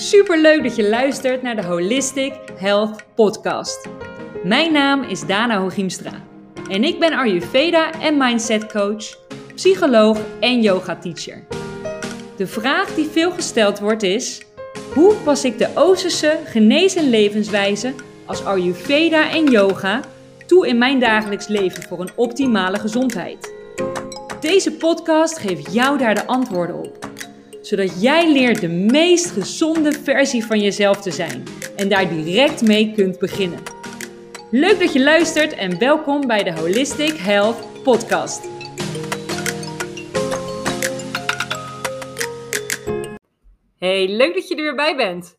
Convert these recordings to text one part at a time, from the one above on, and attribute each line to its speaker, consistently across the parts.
Speaker 1: Super leuk dat je luistert naar de Holistic Health Podcast. Mijn naam is Dana Hogiemstra en ik ben Ayurveda en Mindset Coach, psycholoog en yoga teacher. De vraag die veel gesteld wordt is: hoe pas ik de Oosterse genees- en levenswijze als Ayurveda en yoga toe in mijn dagelijks leven voor een optimale gezondheid? Deze podcast geeft jou daar de antwoorden op zodat jij leert de meest gezonde versie van jezelf te zijn en daar direct mee kunt beginnen. Leuk dat je luistert en welkom bij de Holistic Health Podcast. Hey, leuk dat je er weer bij bent.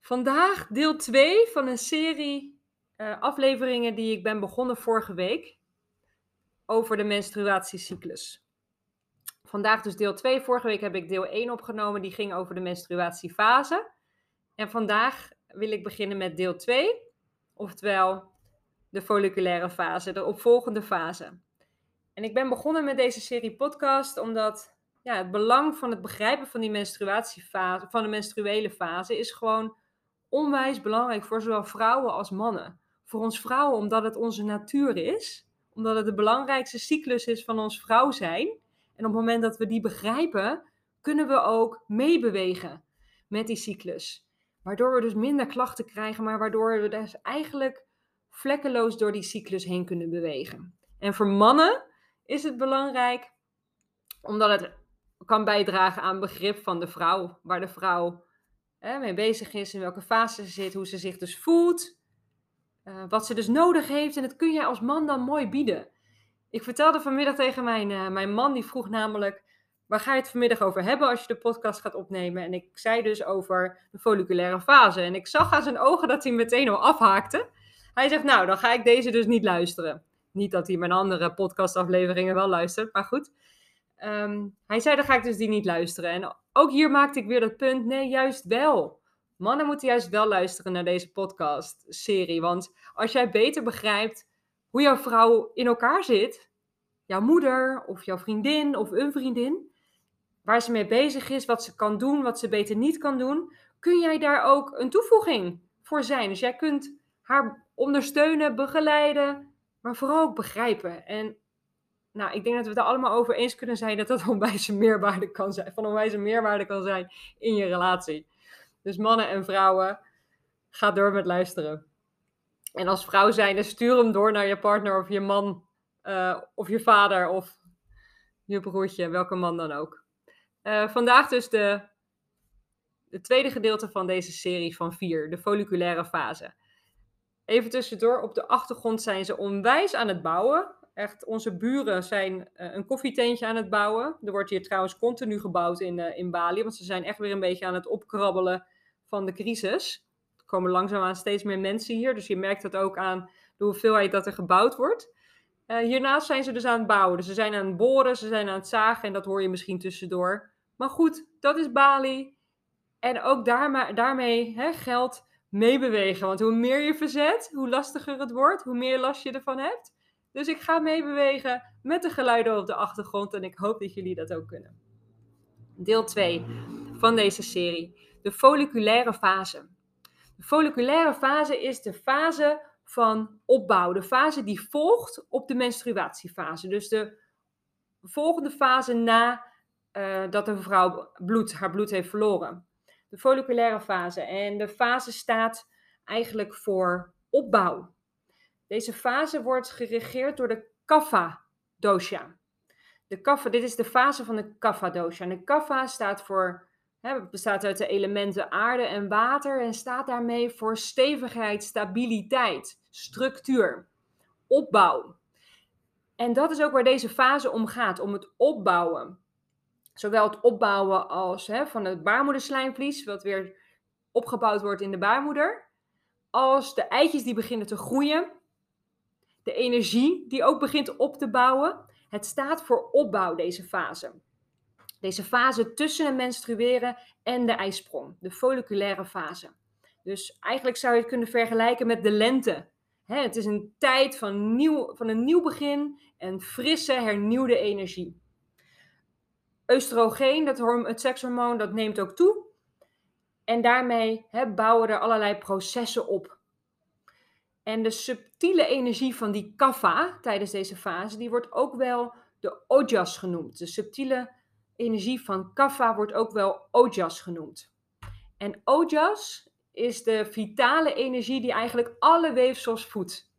Speaker 1: Vandaag deel 2 van een serie uh, afleveringen die ik ben begonnen vorige week over de menstruatiecyclus. Vandaag dus deel 2. Vorige week heb ik deel 1 opgenomen, die ging over de menstruatiefase. En vandaag wil ik beginnen met deel 2, oftewel de folliculaire fase, de opvolgende fase. En ik ben begonnen met deze serie podcast omdat ja, het belang van het begrijpen van die menstruatiefase, van de menstruele fase, is gewoon onwijs belangrijk voor zowel vrouwen als mannen. Voor ons vrouwen omdat het onze natuur is, omdat het de belangrijkste cyclus is van ons vrouw zijn. En op het moment dat we die begrijpen, kunnen we ook meebewegen met die cyclus. Waardoor we dus minder klachten krijgen, maar waardoor we dus eigenlijk vlekkeloos door die cyclus heen kunnen bewegen. En voor mannen is het belangrijk omdat het kan bijdragen aan begrip van de vrouw, waar de vrouw hè, mee bezig is, in welke fase ze zit, hoe ze zich dus voelt, uh, wat ze dus nodig heeft. En dat kun je als man dan mooi bieden. Ik vertelde vanmiddag tegen mijn, uh, mijn man, die vroeg namelijk, waar ga je het vanmiddag over hebben als je de podcast gaat opnemen? En ik zei dus over de folliculaire fase. En ik zag aan zijn ogen dat hij meteen al afhaakte. Hij zegt, nou, dan ga ik deze dus niet luisteren. Niet dat hij mijn andere podcastafleveringen wel luistert, maar goed. Ehm, hij zei, dan ga ik dus die niet luisteren. En ook hier maakte ik weer dat punt, nee, juist wel. Mannen moeten juist wel luisteren naar deze podcast-serie. Want als jij beter begrijpt hoe jouw vrouw in elkaar zit, jouw moeder of jouw vriendin of een vriendin, waar ze mee bezig is, wat ze kan doen, wat ze beter niet kan doen, kun jij daar ook een toevoeging voor zijn. Dus jij kunt haar ondersteunen, begeleiden, maar vooral ook begrijpen. En nou, ik denk dat we het er allemaal over eens kunnen zijn dat dat onwijze meerwaarde kan zijn, van onwijze meerwaarde kan zijn in je relatie. Dus mannen en vrouwen, ga door met luisteren. En als vrouw zijnde, stuur hem door naar je partner of je man uh, of je vader of je broertje, welke man dan ook. Uh, vandaag dus de, de tweede gedeelte van deze serie van vier, de folliculaire fase. Even tussendoor, op de achtergrond zijn ze onwijs aan het bouwen. Echt, onze buren zijn uh, een koffietentje aan het bouwen. Er wordt hier trouwens continu gebouwd in, in Bali, want ze zijn echt weer een beetje aan het opkrabbelen van de crisis komen langzaamaan steeds meer mensen hier. Dus je merkt dat ook aan de hoeveelheid dat er gebouwd wordt. Uh, hiernaast zijn ze dus aan het bouwen. Dus ze zijn aan het boren, ze zijn aan het zagen en dat hoor je misschien tussendoor. Maar goed, dat is Bali. En ook daar, daarmee hè, geldt meebewegen. Want hoe meer je verzet, hoe lastiger het wordt, hoe meer last je ervan hebt. Dus ik ga meebewegen met de geluiden op de achtergrond en ik hoop dat jullie dat ook kunnen. Deel 2 van deze serie. De folliculaire fase. De folliculaire fase is de fase van opbouw. De fase die volgt op de menstruatiefase. Dus de volgende fase na uh, dat een vrouw bloed, haar bloed heeft verloren. De folliculaire fase. En de fase staat eigenlijk voor opbouw. Deze fase wordt geregeerd door de Kapha dosha. De kapha, dit is de fase van de Kapha dosha. En de Kapha staat voor het bestaat uit de elementen aarde en water en staat daarmee voor stevigheid, stabiliteit, structuur, opbouw. En dat is ook waar deze fase om gaat, om het opbouwen. Zowel het opbouwen als van het baarmoederslijmvlies, wat weer opgebouwd wordt in de baarmoeder, als de eitjes die beginnen te groeien, de energie die ook begint op te bouwen. Het staat voor opbouw, deze fase. Deze fase tussen het menstrueren en de ijsprong, de folliculaire fase. Dus eigenlijk zou je het kunnen vergelijken met de lente. het is een tijd van, nieuw, van een nieuw begin en frisse, hernieuwde energie. Oestrogeen, dat het sekshormoon, dat neemt ook toe. En daarmee hè, bouwen er allerlei processen op. En de subtiele energie van die kapha tijdens deze fase, die wordt ook wel de ojas genoemd. De subtiele energie van kapha wordt ook wel ojas genoemd. En ojas is de vitale energie die eigenlijk alle weefsels voedt.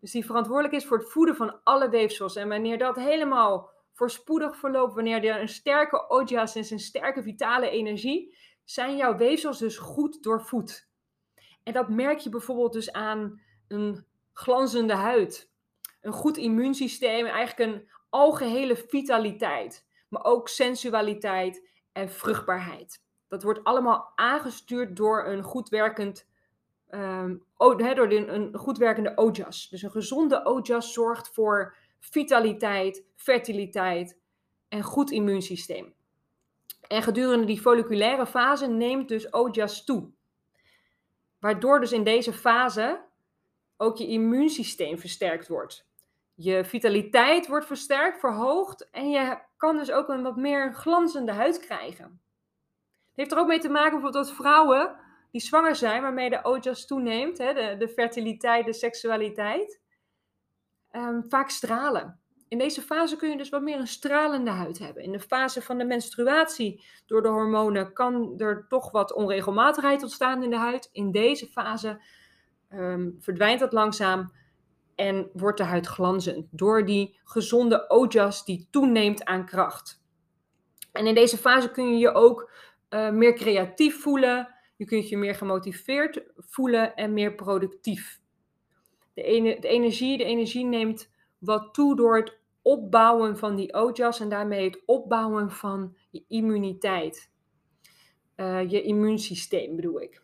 Speaker 1: Dus die verantwoordelijk is voor het voeden van alle weefsels. En wanneer dat helemaal voorspoedig verloopt, wanneer er een sterke ojas is, een sterke vitale energie, zijn jouw weefsels dus goed doorvoed. En dat merk je bijvoorbeeld dus aan een glanzende huid, een goed immuunsysteem, eigenlijk een algehele vitaliteit, maar ook sensualiteit en vruchtbaarheid. Dat wordt allemaal aangestuurd door een goed werkend, um, door een goed werkende ojas. Dus een gezonde ojas zorgt voor vitaliteit, fertiliteit en goed immuunsysteem. En gedurende die folliculaire fase neemt dus ojas toe. Waardoor dus in deze fase ook je immuunsysteem versterkt wordt. Je vitaliteit wordt versterkt, verhoogd en je kan dus ook een wat meer glanzende huid krijgen. Het heeft er ook mee te maken bijvoorbeeld dat vrouwen die zwanger zijn, waarmee de ojas toeneemt, hè, de, de fertiliteit, de seksualiteit, ehm, vaak stralen. In deze fase kun je dus wat meer een stralende huid hebben. In de fase van de menstruatie, door de hormonen, kan er toch wat onregelmatigheid ontstaan in de huid. In deze fase Ehm, verdwijnt dat langzaam en wordt de huid glanzend door die gezonde ojas die toeneemt aan kracht. En in deze fase kun je je ook uh, meer creatief voelen, je kunt je meer gemotiveerd voelen en meer productief. De, de, energie, de energie neemt wat toe door het opbouwen van die ojas en daarmee het opbouwen van je immuniteit. Uh, je immuunsysteem bedoel ik.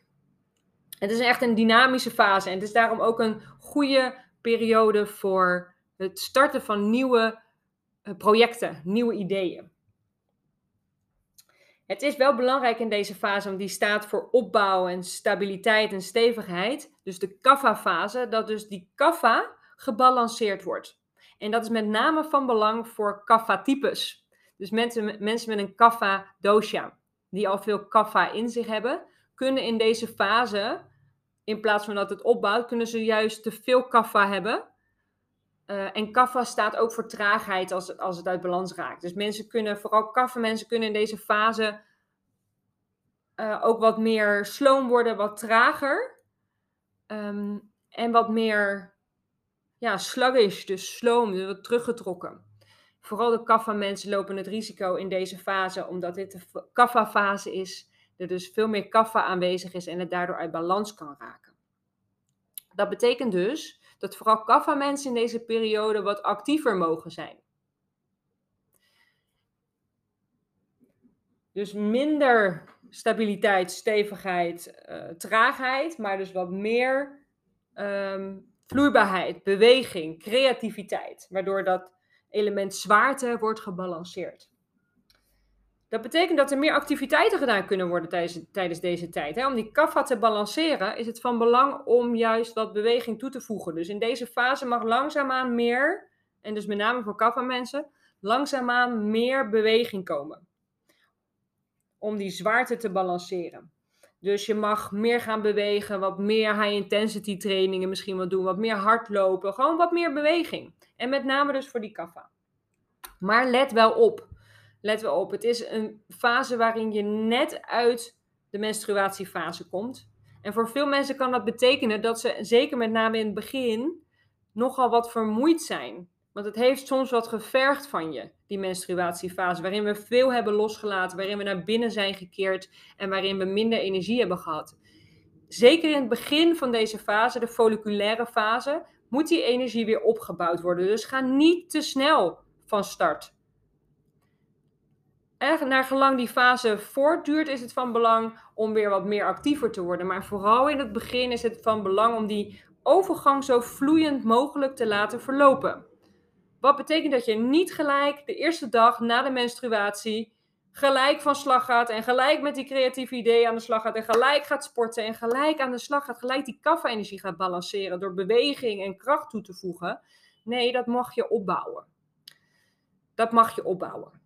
Speaker 1: Het is echt een dynamische fase en het is daarom ook een goede periode voor het starten van nieuwe eh, projecten, nieuwe ideeën. Het is wel belangrijk in deze fase, want die staat voor opbouw en stabiliteit en stevigheid. Dus de kapha-fase, dat dus die kapha gebalanceerd wordt. En dat is met name van belang voor kapha-types. Dus mensen, mensen met een kapha-dosha, die al veel kapha in zich hebben, kunnen in deze fase in plaats van dat het opbouwt, kunnen ze juist te veel kaffa hebben. Uh, en kaffa staat ook voor traagheid als, als het uit balans raakt. Dus mensen kunnen, vooral kaffa mensen kunnen in deze fase uh, ook wat meer sloom worden, wat trager. Um, en wat meer ja, sluggish, dus sloom, dus wat teruggetrokken. Vooral de kaffa mensen lopen het risico in deze fase, omdat dit de kaffa fase is, er dus veel meer kaffa aanwezig is en het daardoor uit balans kan raken. Dat betekent dus dat vooral kaffa mensen in deze periode wat actiever mogen zijn. Dus minder stabiliteit, stevigheid, uh, traagheid, maar dus wat meer um, vloeibaarheid, beweging, creativiteit, waardoor dat element zwaarte wordt gebalanceerd. Dat betekent dat er meer activiteiten gedaan kunnen worden tijdens, tijdens deze tijd. Hè? Om die kaffa te balanceren is het van belang om juist wat beweging toe te voegen. Dus in deze fase mag langzaamaan meer, en dus met name voor kaffa mensen, langzaamaan meer beweging komen. Om die zwaarte te balanceren. Dus je mag meer gaan bewegen, wat meer high-intensity trainingen misschien wel doen, wat meer hardlopen, gewoon wat meer beweging. En met name dus voor die kaffa. Maar let wel op, let wel op, het is een fase waarin je net uit de menstruatiefase komt. En voor veel mensen kan dat betekenen dat ze, zeker met name in het begin, nogal wat vermoeid zijn. Want het heeft soms wat gevergd van je, die menstruatiefase, waarin we veel hebben losgelaten, waarin we naar binnen zijn gekeerd en waarin we minder energie hebben gehad. Zeker in het begin van deze fase, de folliculaire fase, moet die energie weer opgebouwd worden. Dus ga niet te snel van start naar gelang die fase voortduurt, is het van belang om weer wat meer actiever te worden. Maar vooral in het begin is het van belang om die overgang zo vloeiend mogelijk te laten verlopen. Wat betekent dat je niet gelijk de eerste dag na de menstruatie gelijk van slag gaat en gelijk met die creatieve ideeën aan de slag gaat en gelijk gaat sporten en gelijk aan de slag gaat, gelijk die kaffa-energie gaat balanceren door beweging en kracht toe te voegen. Nee, dat mag je opbouwen. Dat mag je opbouwen.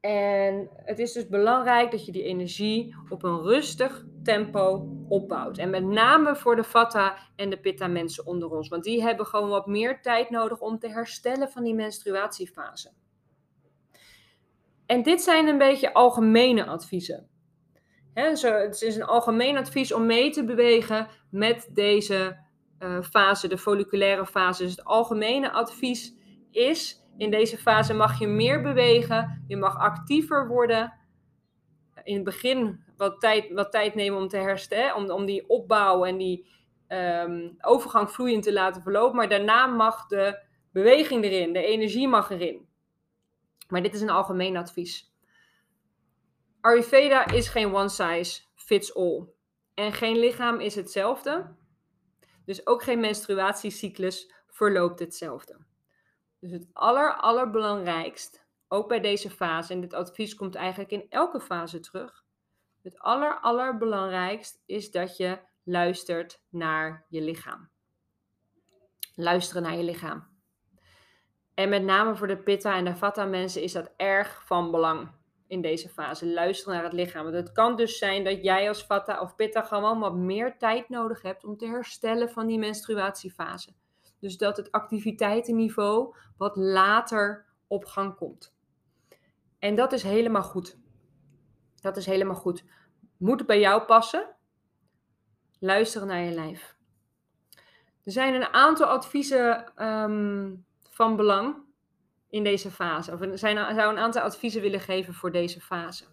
Speaker 1: En het is dus belangrijk dat je die energie op een rustig tempo opbouwt. En met name voor de Vata en de Pitta mensen onder ons. Want die hebben gewoon wat meer tijd nodig om te herstellen van die menstruatiefase. En dit zijn een beetje algemene adviezen. zo, het is een algemeen advies om mee te bewegen met deze uh, fase, de folliculaire fase. Dus het algemene advies is in deze fase mag je meer bewegen, je mag actiever worden. In het begin wat tijd, wat tijd nemen om te herstellen, om, om die opbouw en die um, overgang vloeiend te laten verlopen. Maar daarna mag de beweging erin, de energie mag erin. Maar dit is een algemeen advies. Ayurveda is geen one size fits all. En geen lichaam is hetzelfde. Dus ook geen menstruatiecyclus verloopt hetzelfde. Dus het aller, allerbelangrijkst, ook bij deze fase, en dit advies komt eigenlijk in elke fase terug. Het aller, allerbelangrijkst is dat je luistert naar je lichaam. Luisteren naar je lichaam. En met name voor de Pitta en de Vata mensen is dat erg van belang in deze fase. Luisteren naar het lichaam. Want het kan dus zijn dat jij als Vata of Pitta gewoon wat meer tijd nodig hebt om te herstellen van die menstruatiefase. Dus dat het activiteitenniveau wat later op gang komt. En dat is helemaal goed. Dat is helemaal goed. Moet het bij jou passen? Luisteren naar je lijf. Er zijn een aantal adviezen ehm, van belang in deze fase. Of er zijn, zou een aantal adviezen willen geven voor deze fase.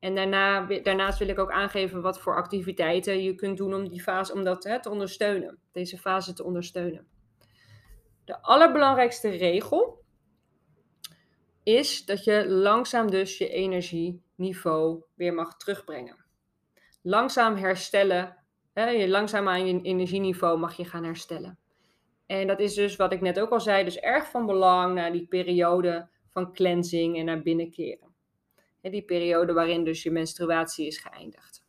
Speaker 1: En daarna, daarnaast wil ik ook aangeven wat voor activiteiten je kunt doen om die fase om dat te ondersteunen. Deze fase te ondersteunen. De allerbelangrijkste regel is dat je langzaam dus je energieniveau weer mag terugbrengen. Langzaam herstellen, hè, je langzaam aan je energieniveau mag je gaan herstellen. En dat is dus wat ik net ook al zei, dus erg van belang naar die periode van cleansing en naar binnenkeren. Die periode waarin dus je menstruatie is geëindigd.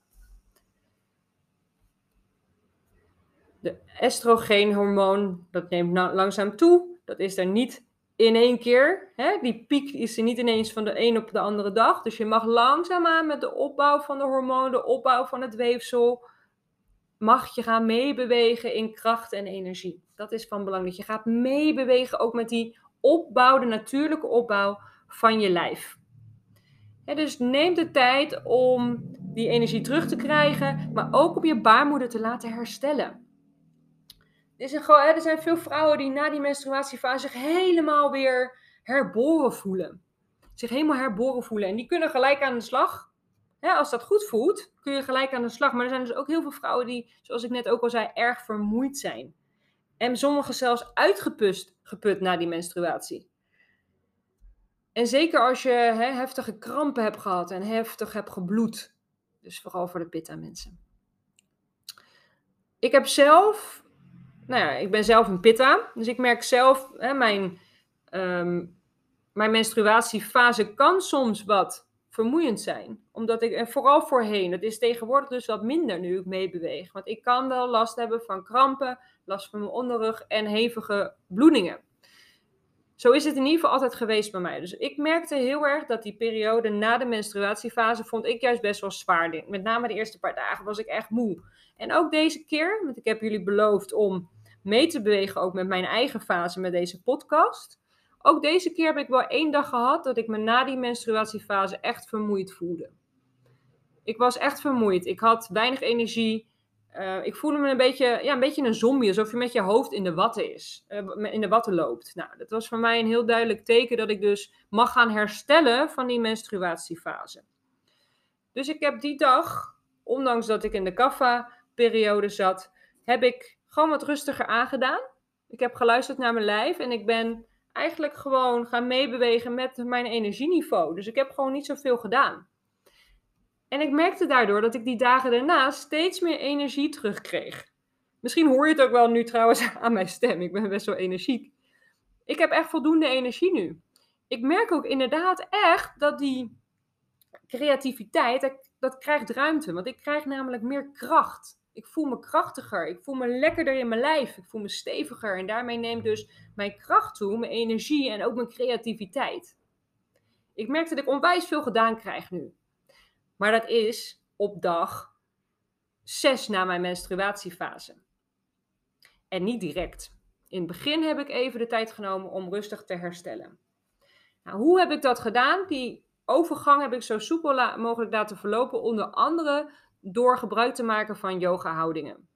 Speaker 1: De estrogeenhormoon, dat neemt langzaam toe. Dat is er niet in één keer. Hè? Die piek is er niet ineens van de een op de andere dag. Dus je mag langzaamaan met de opbouw van de hormoon, de opbouw van het weefsel, mag je gaan meebewegen in kracht en energie. Dat is van belang. Dat je gaat meebewegen ook met die opbouw, de natuurlijke opbouw van je lijf. Dus neem de tijd om die energie terug te krijgen, maar ook om je baarmoeder te laten herstellen. Er zijn, veel vrouwen die na die menstruatiefase zich helemaal weer herboren voelen. Zich helemaal herboren voelen. En die kunnen gelijk aan de slag. als dat goed voelt, kun je gelijk aan de slag. Maar er zijn dus ook heel veel vrouwen die, zoals ik net ook al zei, erg vermoeid zijn. En sommigen zelfs uitgeput geput na die menstruatie. En zeker als je heftige krampen hebt gehad en heftig hebt gebloed. Dus vooral voor de pitta mensen. Ik heb zelf, nou ja, ik ben zelf een pitta. Dus ik merk zelf, hè, mijn, um, mijn menstruatiefase kan soms wat vermoeiend zijn. Omdat ik, en vooral voorheen, het is tegenwoordig dus wat minder nu ik meebeweeg. Want ik kan wel last hebben van krampen, last van mijn onderrug en hevige bloedingen. Zo is het in ieder geval altijd geweest bij mij. Dus ik merkte heel erg dat die periode na de menstruatiefase vond ik juist best wel zwaar. Met name de eerste paar dagen was ik echt moe. En ook deze keer, want ik heb jullie beloofd om mee te bewegen ook met mijn eigen fase met deze podcast. Ook deze keer heb ik wel één dag gehad dat ik me na die menstruatiefase echt vermoeid voelde. Ik was echt vermoeid. Ik had weinig energie. Uh, ik voelde me een beetje, ja, een beetje een zombie, alsof je met je hoofd in de watten is, uh, in de watten loopt. Nou, dat was voor mij een heel duidelijk teken dat ik dus mag gaan herstellen van die menstruatiefase. Dus ik heb die dag, ondanks dat ik in de kaffa-periode zat, heb ik gewoon wat rustiger aangedaan. Ik heb geluisterd naar mijn lijf en ik ben eigenlijk gewoon gaan meebewegen met mijn energieniveau. Dus ik heb gewoon niet zoveel gedaan. En ik merkte daardoor dat ik die dagen daarna steeds meer energie terugkreeg. Misschien hoor je het ook wel nu trouwens aan mijn stem. Ik ben best wel energiek. Ik heb echt voldoende energie nu. Ik merk ook inderdaad echt dat die creativiteit, dat, krijgt ruimte. Want ik krijg namelijk meer kracht. Ik voel me krachtiger. Ik voel me lekkerder in mijn lijf. Ik voel me steviger. En daarmee neemt dus mijn kracht toe, mijn energie en ook mijn creativiteit. Ik merk dat ik onwijs veel gedaan krijg nu. Maar dat is op dag 6 na mijn menstruatiefase. En niet direct. In het begin heb ik even de tijd genomen om rustig te herstellen. Nou, hoe heb ik dat gedaan? Die overgang heb ik zo soepel mogelijk laten verlopen, onder andere door gebruik te maken van yoga-houdingen.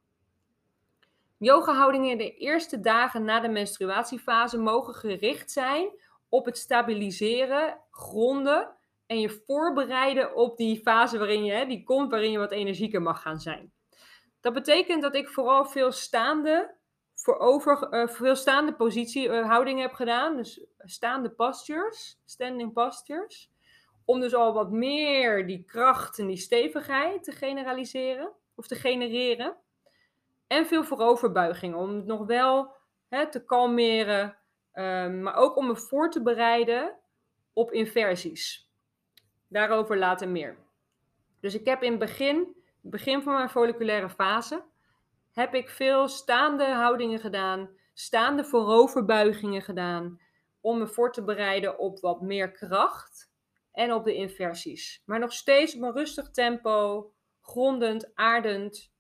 Speaker 1: Yoga-houdingen in de eerste dagen na de menstruatiefase mogen gericht zijn op het stabiliseren, gronden en je voorbereiden op die fase waarin je, die komt, waarin je wat energieker mag gaan zijn. Dat betekent dat ik vooral veel staande, voor over, uh, veel staande positie, uh, heb gedaan. Dus staande postures, standing postures. Om dus al wat meer die kracht en die stevigheid te generaliseren of te genereren. En veel vooroverbuigingen om het nog wel hè, te kalmeren, um, maar ook om me voor te bereiden op inversies. Daarover later meer. Dus ik heb in het begin, begin van mijn folliculaire fase, heb ik veel staande houdingen gedaan, staande vooroverbuigingen gedaan, om me voor te bereiden op wat meer kracht en op de inversies. Maar nog steeds op een rustig tempo, grondend, aardend.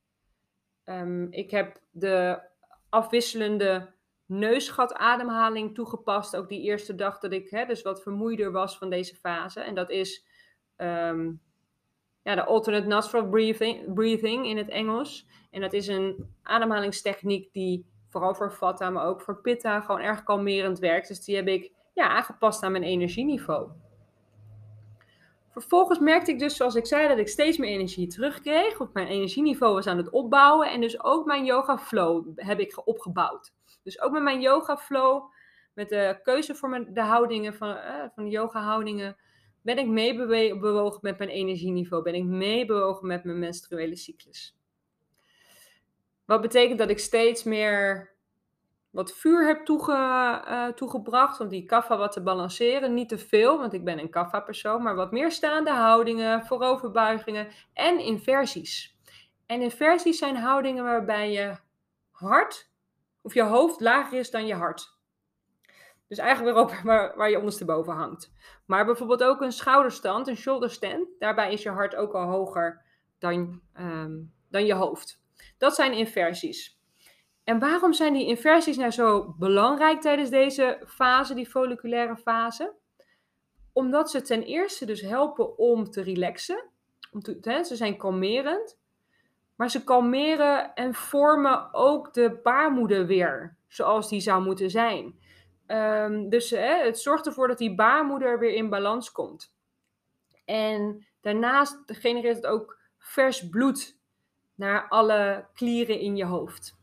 Speaker 1: Um, ik heb de afwisselende neusgatademhaling toegepast. Ook die eerste dag dat ik hè, dus wat vermoeider was van deze fase. En dat is um, ja, de alternate nostril breathing, breathing in het Engels. En dat is een ademhalingstechniek die vooral voor Vata, maar ook voor Pitta gewoon erg kalmerend werkt. Dus die heb ik ja, aangepast aan mijn energieniveau. Vervolgens merkte ik dus, zoals ik zei, dat ik steeds meer energie terugkreeg. Of mijn energieniveau was aan het opbouwen. En dus ook mijn yoga flow heb ik opgebouwd. Dus ook met mijn yoga flow, met de keuze voor mijn, de houdingen van, uh, van de yoga houdingen, ben ik meebewogen met mijn energieniveau. Ben ik meebewogen met mijn menstruele cyclus. Wat betekent dat ik steeds meer wat vuur heb uh, toegebracht. Om die kaffa wat te balanceren. Niet te veel, want ik ben een kaffa persoon. Maar wat meer staande houdingen, vooroverbuigingen en inversies. En inversies zijn houdingen waarbij je hart of je hoofd lager is dan je hart. Dus eigenlijk weer op waar, je ondersteboven hangt. Maar bijvoorbeeld ook een schouderstand, een shoulder stand. Daarbij is je hart ook al hoger dan, um, dan je hoofd. Dat zijn inversies. En waarom zijn die inversies nou zo belangrijk tijdens deze fase, die folliculaire fase? Omdat ze ten eerste dus helpen om te relaxen. Om te, hè, ze zijn kalmerend. Maar ze kalmeren en vormen ook de baarmoeder weer zoals die zou moeten zijn. Um, dus hè, het zorgt ervoor dat die baarmoeder weer in balans komt. En daarnaast genereert het ook vers bloed naar alle klieren in je hoofd.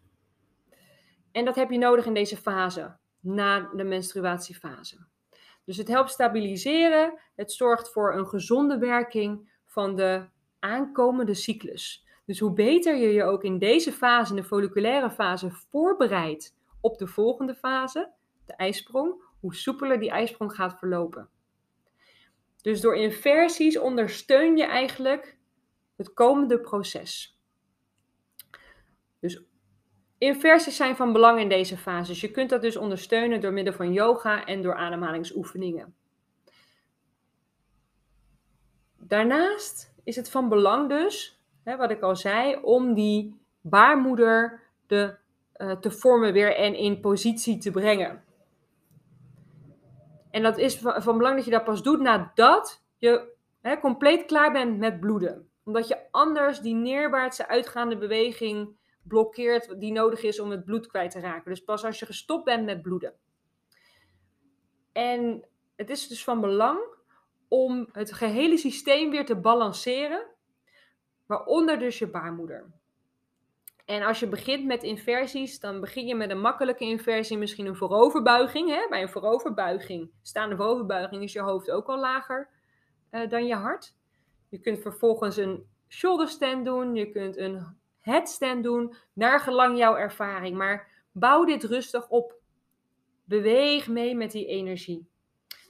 Speaker 1: En dat heb je nodig in deze fase, na de menstruatiefase. Dus het helpt stabiliseren, het zorgt voor een gezonde werking van de aankomende cyclus. Dus hoe beter je je ook in deze fase, in de folliculaire fase, voorbereidt op de volgende fase, de ijsprong, hoe soepeler die ijsprong gaat verlopen. Dus door inversies ondersteun je eigenlijk het komende proces. Dus inversies zijn van belang in deze fase. je kunt dat dus ondersteunen door middel van yoga en door ademhalingsoefeningen. Daarnaast is het van belang dus hè, wat ik al zei, om die baarmoeder de, uh, te vormen weer en in positie te brengen. En dat is van, belang dat je dat pas doet nadat je hè, compleet klaar bent met bloeden. Omdat je anders die neerwaartse uitgaande beweging blokkeert die nodig is om het bloed kwijt te raken. Dus pas als je gestopt bent met bloeden. En het is dus van belang om het gehele systeem weer te balanceren waaronder dus je baarmoeder. En als je begint met inversies, dan begin je met een makkelijke inversie, misschien een vooroverbuiging. Hè? Bij een vooroverbuiging, staande vooroverbuiging, is je hoofd ook al lager uh, dan je hart. Je kunt vervolgens een shoulder stand doen, je kunt een headstand doen, naar gelang jouw ervaring. Maar bouw dit rustig op. Beweeg mee met die energie.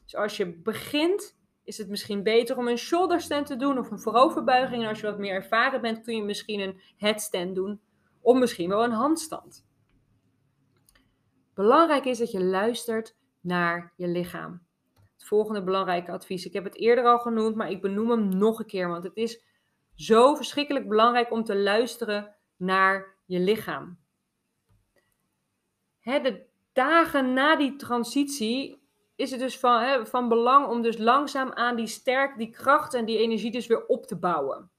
Speaker 1: Dus als je begint is het misschien beter om een shoulder stand te doen of een vooroverbuiging. En als je wat meer ervaren bent, kun je misschien een headstand doen of misschien wel een handstand. Belangrijk is dat je luistert naar je lichaam. Het volgende belangrijke advies. Ik heb het eerder al genoemd, maar ik benoem hem nog een keer, want het is zo verschrikkelijk belangrijk om te luisteren naar je lichaam. Hè, de dagen na die transitie is het dus van, hè, van belang om dus langzaam aan die sterk, die kracht en die energie dus weer op te bouwen.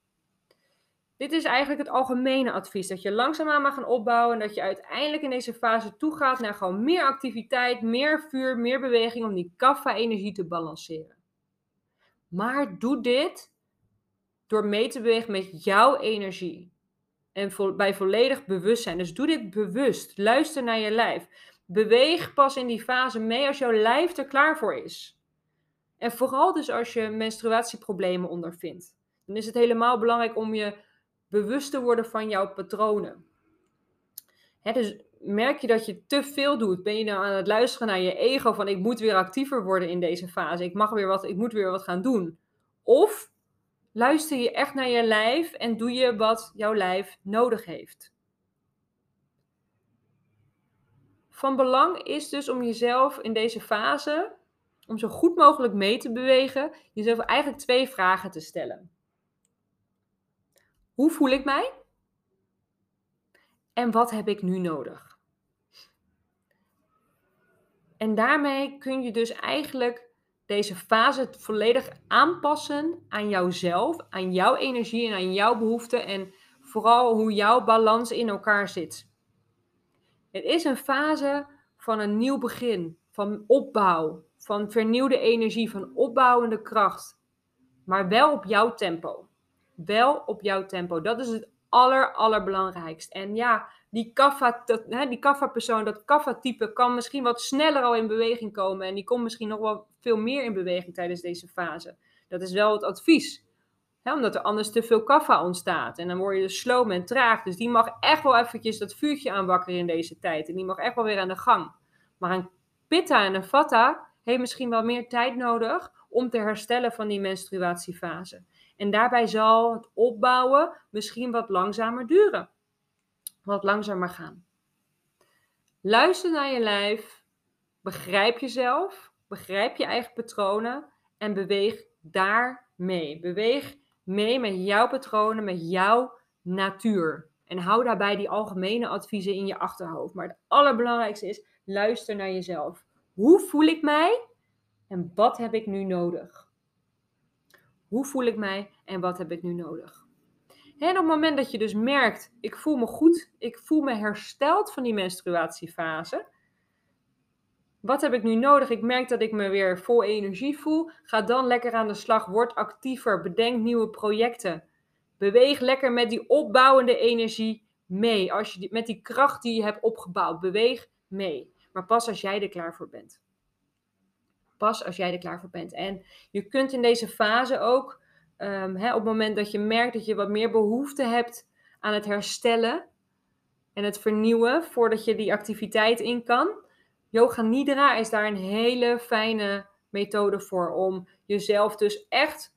Speaker 1: Dit is eigenlijk het algemene advies. Dat je langzaamaan mag gaan opbouwen. En dat je uiteindelijk in deze fase toegaat naar gewoon meer activiteit, meer vuur, meer beweging. Om die kaffa-energie te balanceren. Maar doe dit door mee te bewegen met jouw energie. En bij volledig bewustzijn. Dus doe dit bewust. Luister naar je lijf. Beweeg pas in die fase mee als jouw lijf er klaar voor is. En vooral dus als je menstruatieproblemen ondervindt. Dan is het helemaal belangrijk om je bewust te worden van jouw patronen. dus merk je dat je te veel doet? Ben je nou aan het luisteren naar je ego van ik moet weer actiever worden in deze fase, ik mag weer wat, ik moet weer wat gaan doen? Of luister je echt naar je lijf en doe je wat jouw lijf nodig heeft? Van belang is dus om jezelf in deze fase, om zo goed mogelijk mee te bewegen, jezelf eigenlijk twee vragen te stellen. Hoe voel ik mij? En wat heb ik nu nodig? En daarmee kun je dus eigenlijk deze fase volledig aanpassen aan jouzelf, aan jouw energie en aan jouw behoeften en vooral hoe jouw balans in elkaar zit. Het is een fase van een nieuw begin, van opbouw, van vernieuwde energie, van opbouwende kracht, maar wel op jouw tempo wel op jouw tempo. Dat is het aller, allerbelangrijkst. En ja, die kaffa, die kaffa persoon, dat kaffa type kan misschien wat sneller al in beweging komen. En die komt misschien nog wel veel meer in beweging tijdens deze fase. Dat is wel het advies. omdat er anders te veel kaffa ontstaat. En dan word je dus sloom en traag. Dus die mag echt wel eventjes dat vuurtje aanwakkeren in deze tijd. En die mag echt wel weer aan de gang. Maar een pitta en een vata heeft misschien wel meer tijd nodig om te herstellen van die menstruatiefase. En daarbij zal het opbouwen misschien wat langzamer duren. Wat langzamer gaan. Luister naar je lijf. Begrijp jezelf. Begrijp je eigen patronen. En beweeg daar mee. Beweeg mee met jouw patronen, met jouw natuur. En hou daarbij die algemene adviezen in je achterhoofd. Maar het allerbelangrijkste is: luister naar jezelf. Hoe voel ik mij? En wat heb ik nu nodig? Hoe voel ik mij en wat heb ik nu nodig? En op het moment dat je dus merkt, ik voel me goed, ik voel me hersteld van die menstruatiefase. Wat heb ik nu nodig? Ik merk dat ik me weer vol energie voel. Ga dan lekker aan de slag. Word actiever. Bedenk nieuwe projecten. Beweeg lekker met die opbouwende energie mee. Als je met die kracht die je hebt opgebouwd, beweeg mee. Maar pas als jij er klaar voor bent pas als jij er klaar voor bent. En je kunt in deze fase ook, um, hè, op het moment dat je merkt dat je wat meer behoefte hebt aan het herstellen en het vernieuwen voordat je die activiteit in kan. Yoga Nidra is daar een hele fijne methode voor om jezelf dus echt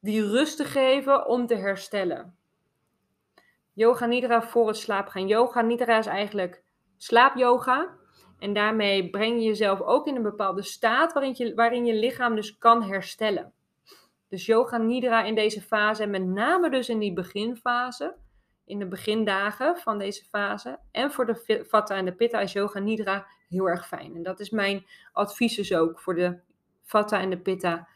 Speaker 1: die rust te geven om te herstellen. Yoga Nidra voor het slaapgaan. Yoga Nidra is eigenlijk slaapyoga. En daarmee breng je jezelf ook in een bepaalde staat waarin je, waarin je lichaam dus kan herstellen. Dus yoga nidra in deze fase en met name dus in die beginfase, in de begindagen van deze fase. En voor de vata en de pitta is yoga nidra heel erg fijn. En dat is mijn advies dus ook voor de vata en de pitta.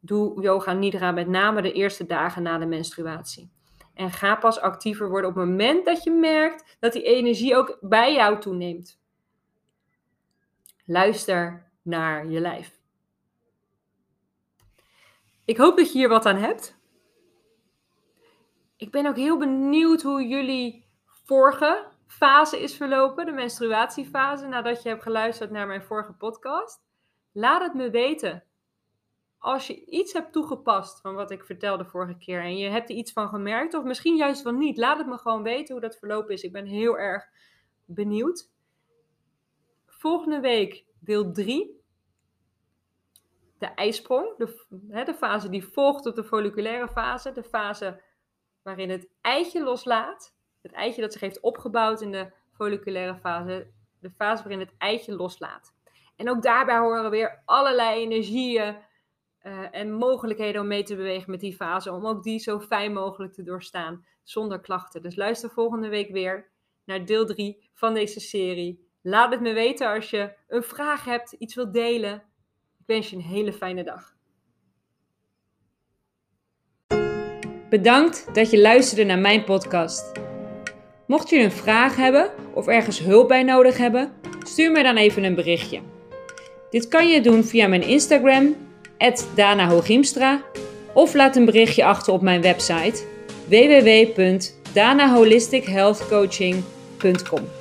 Speaker 1: Doe yoga nidra met name de eerste dagen na de menstruatie. En ga pas actiever worden op het moment dat je merkt dat die energie ook bij jou toeneemt. Luister naar je lijf. Ik hoop dat je hier wat aan hebt. Ik ben ook heel benieuwd hoe jullie vorige fase is verlopen, de menstruatiefase, nadat je hebt geluisterd naar mijn vorige podcast. Laat het me weten. Als je iets hebt toegepast van wat ik vertelde vorige keer en je hebt er iets van gemerkt, of misschien juist van niet, laat het me gewoon weten hoe dat verlopen is. Ik ben heel erg benieuwd. Volgende week deel 3. De ijsprong, de, hè, de fase die volgt op de folliculaire fase. De fase waarin het eitje loslaat. Het eitje dat zich heeft opgebouwd in de folliculaire fase. De fase waarin het eitje loslaat. En ook daarbij horen weer allerlei energieën uh, en mogelijkheden om mee te bewegen met die fase. Om ook die zo fijn mogelijk te doorstaan zonder klachten. Dus luister volgende week weer naar deel 3 van deze serie. Laat het me weten als je een vraag hebt, iets wilt delen. Ik wens je een hele fijne dag. Bedankt dat je luisterde naar mijn podcast. Mocht je een vraag hebben of ergens hulp bij nodig hebben, stuur mij dan even een berichtje. Dit kan je doen via mijn Instagram, Dana of laat een berichtje achter op mijn website www.danaholistichealthcoaching.com.